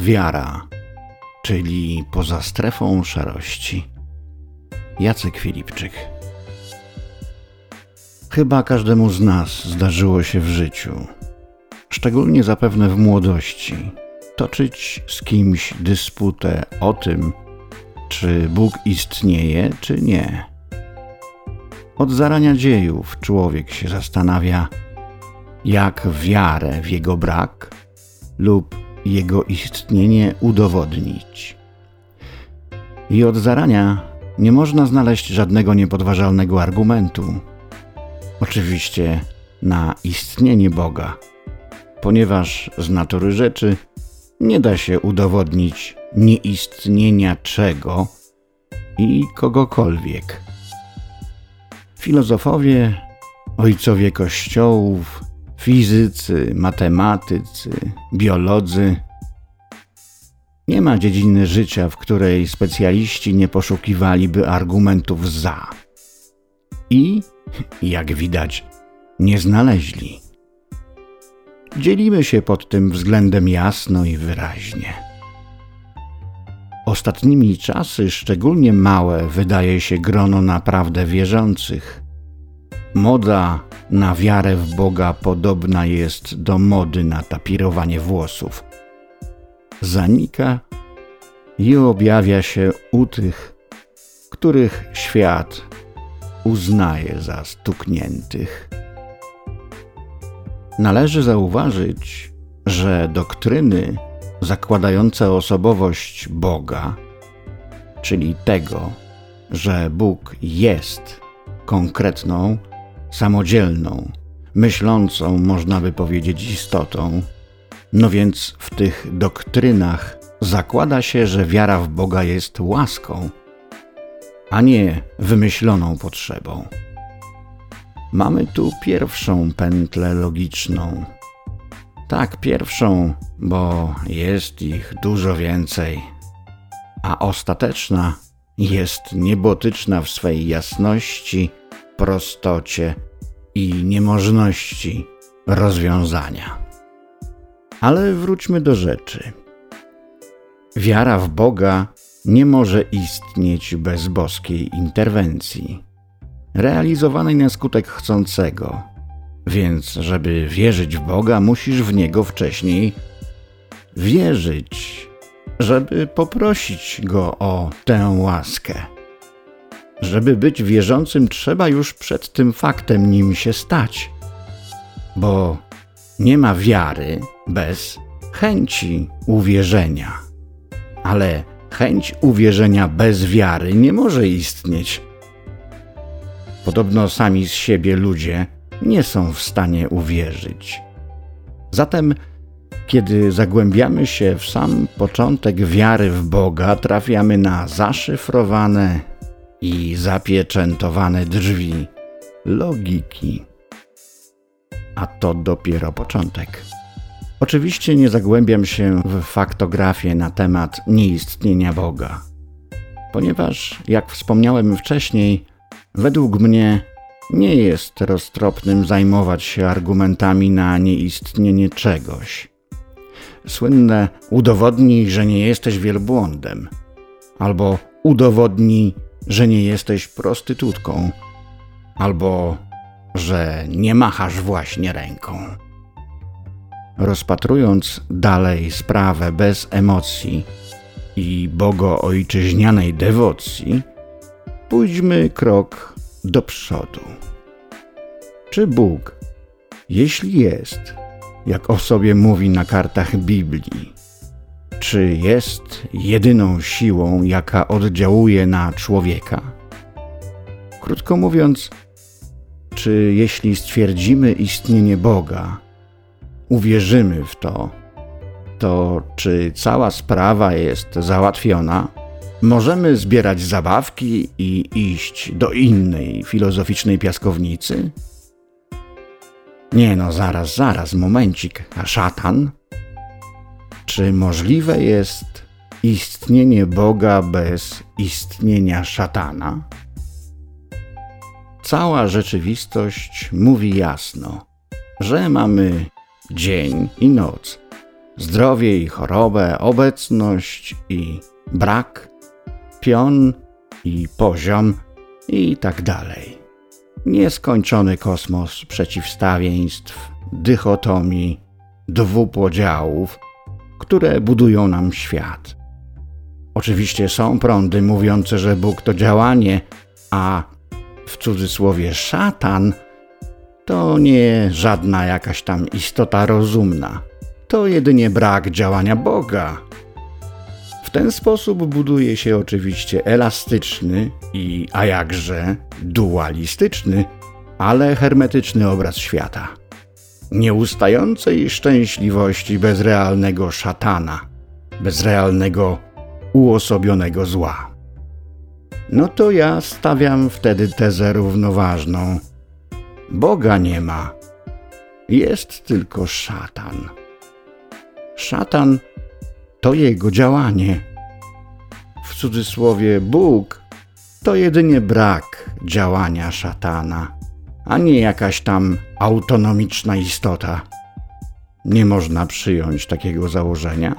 Wiara, czyli poza strefą szarości. Jacek Filipczyk. Chyba każdemu z nas zdarzyło się w życiu, szczególnie zapewne w młodości, toczyć z kimś dysputę o tym, czy Bóg istnieje, czy nie. Od zarania dziejów człowiek się zastanawia, jak wiarę w jego brak lub jego istnienie udowodnić. I od zarania nie można znaleźć żadnego niepodważalnego argumentu. Oczywiście na istnienie Boga, ponieważ z natury rzeczy nie da się udowodnić nieistnienia czego i kogokolwiek. Filozofowie, ojcowie kościołów, fizycy, matematycy, biolodzy. Nie ma dziedziny życia, w której specjaliści nie poszukiwaliby argumentów za. I, jak widać, nie znaleźli. Dzielimy się pod tym względem jasno i wyraźnie. Ostatnimi czasy szczególnie małe wydaje się grono naprawdę wierzących. Moda na wiarę w Boga podobna jest do mody na tapirowanie włosów. Zanika i objawia się u tych, których świat uznaje za stukniętych. Należy zauważyć, że doktryny zakładające osobowość Boga, czyli tego, że Bóg jest konkretną, samodzielną, myślącą, można by powiedzieć, istotą. No więc w tych doktrynach zakłada się, że wiara w Boga jest łaską, a nie wymyśloną potrzebą. Mamy tu pierwszą pętlę logiczną. Tak, pierwszą, bo jest ich dużo więcej, a ostateczna jest niebotyczna w swej jasności prostocie i niemożności rozwiązania. Ale wróćmy do rzeczy. Wiara w Boga nie może istnieć bez boskiej interwencji, realizowanej na skutek chcącego. Więc, żeby wierzyć w Boga, musisz w Niego wcześniej wierzyć, żeby poprosić Go o tę łaskę. Żeby być wierzącym, trzeba już przed tym faktem nim się stać, bo nie ma wiary bez chęci uwierzenia. Ale chęć uwierzenia bez wiary nie może istnieć. Podobno sami z siebie ludzie nie są w stanie uwierzyć. Zatem, kiedy zagłębiamy się w sam początek wiary w Boga, trafiamy na zaszyfrowane i zapieczętowane drzwi logiki. A to dopiero początek. Oczywiście nie zagłębiam się w faktografię na temat nieistnienia Boga, ponieważ, jak wspomniałem wcześniej, według mnie nie jest roztropnym zajmować się argumentami na nieistnienie czegoś. Słynne udowodnij, że nie jesteś wielbłądem, albo udowodnij, że nie jesteś prostytutką, albo że nie machasz właśnie ręką. Rozpatrując dalej sprawę bez emocji i bogo-ojczyźnianej dewocji, pójdźmy krok do przodu. Czy Bóg, jeśli jest, jak o sobie mówi na kartach Biblii, czy jest jedyną siłą, jaka oddziałuje na człowieka? Krótko mówiąc, czy jeśli stwierdzimy istnienie Boga, uwierzymy w to, to czy cała sprawa jest załatwiona? Możemy zbierać zabawki i iść do innej filozoficznej piaskownicy? Nie no, zaraz, zaraz, momencik. A szatan? Czy możliwe jest istnienie Boga bez istnienia szatana? Cała rzeczywistość mówi jasno, że mamy dzień i noc, zdrowie i chorobę, obecność i brak, pion i poziom i tak dalej. Nieskończony kosmos przeciwstawieństw, dychotomii, dwupodziałów, które budują nam świat. Oczywiście są prądy mówiące, że Bóg to działanie, a w cudzysłowie szatan to nie żadna jakaś tam istota rozumna. To jedynie brak działania Boga. W ten sposób buduje się oczywiście elastyczny i, a jakże, dualistyczny, ale hermetyczny obraz świata. Nieustającej szczęśliwości bez realnego szatana, bez realnego uosobionego zła. No to ja stawiam wtedy tezę równoważną. Boga nie ma. Jest tylko szatan. Szatan to jego działanie. W cudzysłowie Bóg to jedynie brak działania szatana, a nie jakaś tam autonomiczna istota. Nie można przyjąć takiego założenia.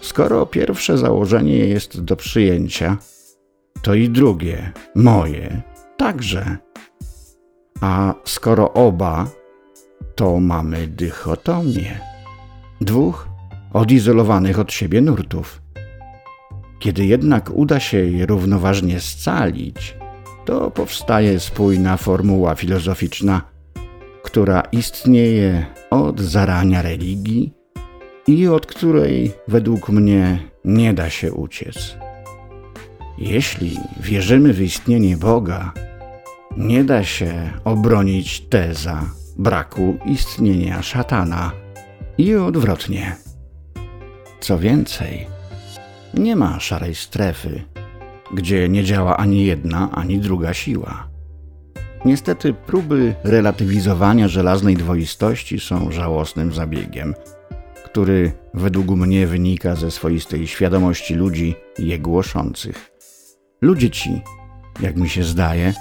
Skoro pierwsze założenie jest do przyjęcia, to i drugie, moje, także. A skoro oba, to mamy dychotomię. Dwóch odizolowanych od siebie nurtów. Kiedy jednak uda się je równoważnie scalić, to powstaje spójna formuła filozoficzna, która istnieje od zarania religii i od której według mnie nie da się uciec. Jeśli wierzymy w istnienie Boga, nie da się obronić teza braku istnienia szatana i odwrotnie. Co więcej, nie ma szarej strefy, gdzie nie działa ani jedna, ani druga siła. Niestety próby relatywizowania żelaznej dwoistości są żałosnym zabiegiem, który według mnie wynika ze swoistej świadomości ludzi je głoszących. Ludzie ci, jak mi się zdaje,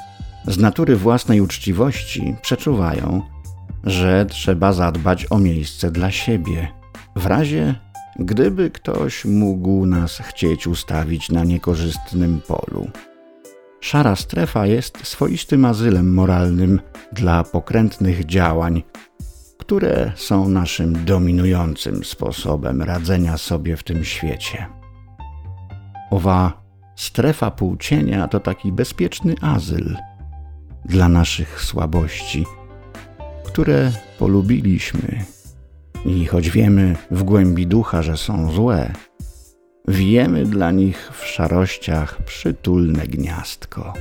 z natury własnej uczciwości przeczuwają, że trzeba zadbać o miejsce dla siebie, w razie gdyby ktoś mógł nas chcieć ustawić na niekorzystnym polu. Szara strefa jest swoistym azylem moralnym dla pokrętnych działań, które są naszym dominującym sposobem radzenia sobie w tym świecie. Owa strefa półcienia to taki bezpieczny azyl dla naszych słabości, które polubiliśmy i choć wiemy w głębi ducha, że są złe, wiemy dla nich w szarościach przytulne gniazdko.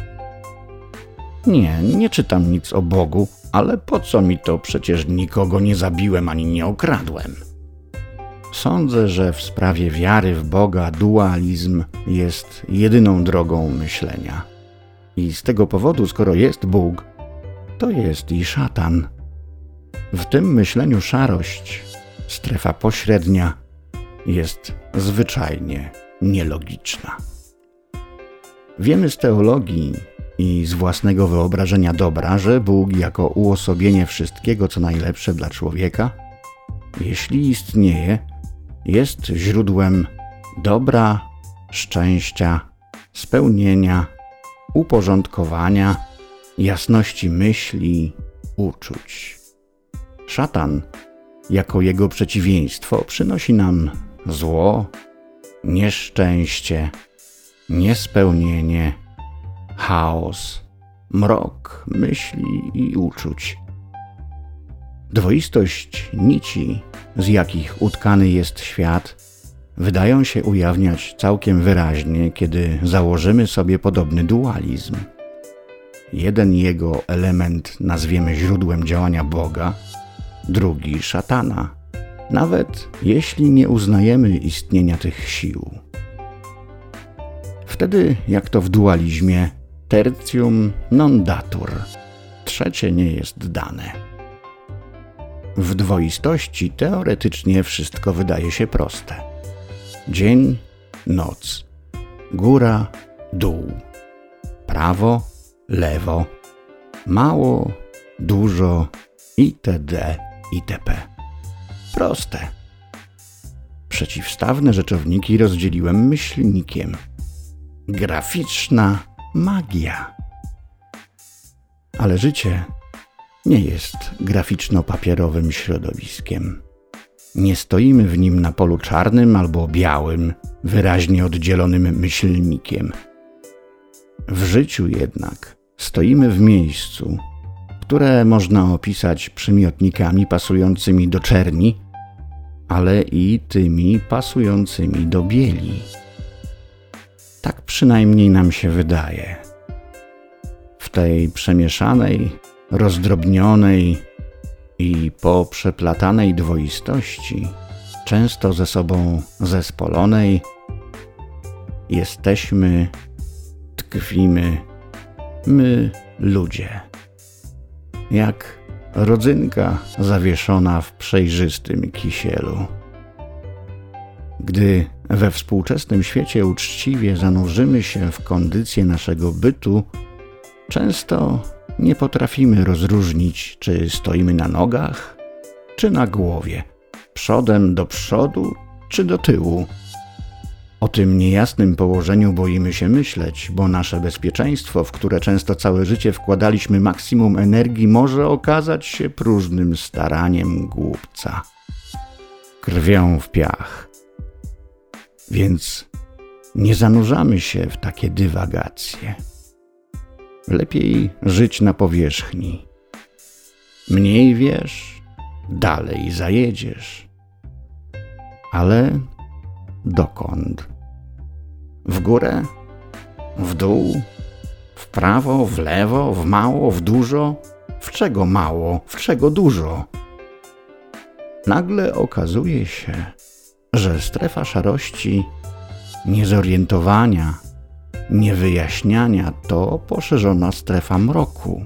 Nie, nie czytam nic o Bogu, ale po co mi to? Przecież nikogo nie zabiłem ani nie okradłem. Sądzę, że w sprawie wiary w Boga dualizm jest jedyną drogą myślenia. I z tego powodu, skoro jest Bóg, to jest i szatan. W tym myśleniu szarość strefa pośrednia jest zwyczajnie nielogiczna. Wiemy z teologii i z własnego wyobrażenia dobra, że Bóg jako uosobienie wszystkiego, co najlepsze dla człowieka, jeśli istnieje, jest źródłem dobra, szczęścia, spełnienia, uporządkowania, jasności myśli, uczuć. Szatan jako jego przeciwieństwo przynosi nam zło, nieszczęście, niespełnienie, chaos, mrok myśli i uczuć. Dwoistość nici, z jakich utkany jest świat, wydają się ujawniać całkiem wyraźnie, kiedy założymy sobie podobny dualizm. Jeden jego element nazwiemy źródłem działania Boga, drugi szatana, nawet jeśli nie uznajemy istnienia tych sił. Wtedy, jak to w dualizmie, tertium non datur, trzecie nie jest dane. W dwoistości teoretycznie wszystko wydaje się proste. Dzień, noc, góra, dół, prawo, lewo, mało, dużo itd itp. Proste. Przeciwstawne rzeczowniki rozdzieliłem myślnikiem. Graficzna magia. Ale życie nie jest graficzno-papierowym środowiskiem. Nie stoimy w nim na polu czarnym albo białym, wyraźnie oddzielonym myślnikiem. W życiu jednak stoimy w miejscu, które można opisać przymiotnikami pasującymi do czerni, ale i tymi pasującymi do bieli. Tak przynajmniej nam się wydaje. W tej przemieszanej, rozdrobnionej i poprzeplatanej dwoistości, często ze sobą zespolonej, jesteśmy, tkwimy my ludzie. Jak rodzynka zawieszona w przejrzystym kisielu. Gdy we współczesnym świecie uczciwie zanurzymy się w kondycję naszego bytu, często nie potrafimy rozróżnić, czy stoimy na nogach, czy na głowie, przodem do przodu, czy do tyłu. O tym niejasnym położeniu boimy się myśleć, bo nasze bezpieczeństwo, w które często całe życie wkładaliśmy maksimum energii, może okazać się próżnym staraniem głupca. Krwią w piach. Więc nie zanurzamy się w takie dywagacje. Lepiej żyć na powierzchni. Mniej wiesz, dalej zajedziesz. Ale dokąd? W górę? W dół? W prawo? W lewo? W mało? W dużo? W czego mało? W czego dużo? Nagle okazuje się, że strefa szarości, niezorientowania, niewyjaśniania to poszerzona strefa mroku,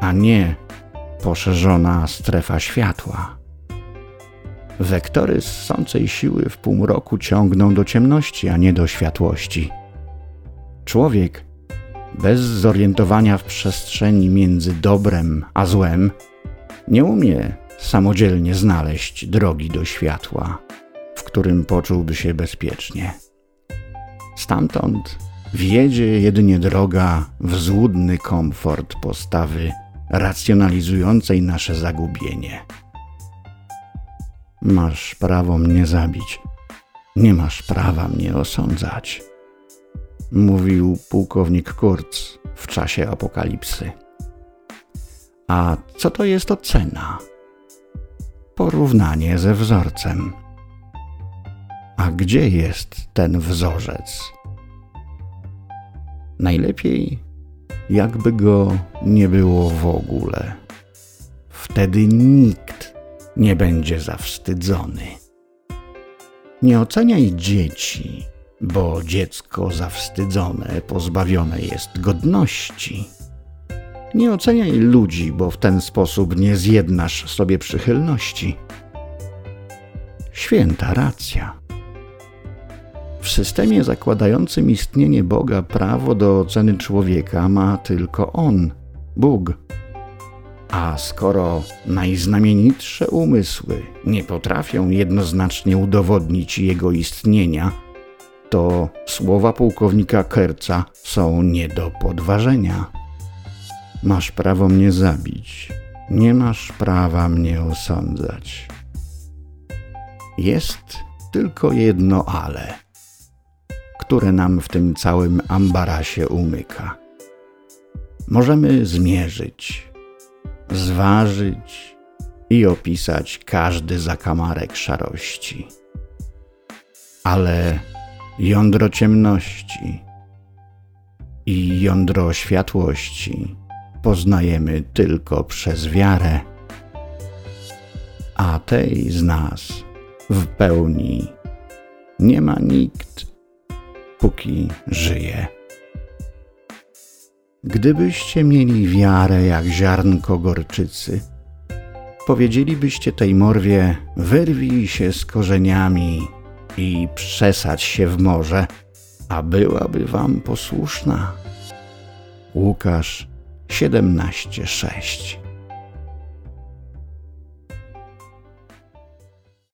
a nie poszerzona strefa światła. Wektory ssącej siły w półmroku ciągną do ciemności, a nie do światłości. Człowiek bez zorientowania w przestrzeni między dobrem a złem nie umie samodzielnie znaleźć drogi do światła, w którym poczułby się bezpiecznie. Stamtąd wiedzie jedynie droga w złudny komfort postawy racjonalizującej nasze zagubienie. Masz prawo mnie zabić. Nie masz prawa mnie osądzać. Mówił pułkownik Kurz w czasie apokalipsy. A co to jest ocena? Porównanie ze wzorcem. A gdzie jest ten wzorzec? Najlepiej, jakby go nie było w ogóle. Wtedy nikt nie będzie zawstydzony. Nie oceniaj dzieci, bo dziecko zawstydzone pozbawione jest godności. Nie oceniaj ludzi, bo w ten sposób nie zjednasz sobie przychylności. Święta racja. W systemie zakładającym istnienie Boga prawo do oceny człowieka ma tylko On, Bóg. A skoro najznamienitsze umysły nie potrafią jednoznacznie udowodnić jego istnienia, to słowa pułkownika Kerca są nie do podważenia. Masz prawo mnie zabić, nie masz prawa mnie osądzać. Jest tylko jedno ale, które nam w tym całym ambarasie umyka. Możemy zmierzyć, zważyć i opisać każdy zakamarek szarości. Ale jądro ciemności i jądro światłości poznajemy tylko przez wiarę, a tej z nas w pełni nie ma nikt, póki żyje. Gdybyście mieli wiarę jak ziarnko gorczycy, powiedzielibyście tej morwie: wyrwij się z korzeniami i przesadź się w morze, a byłaby wam posłuszna. Łukasz 17:6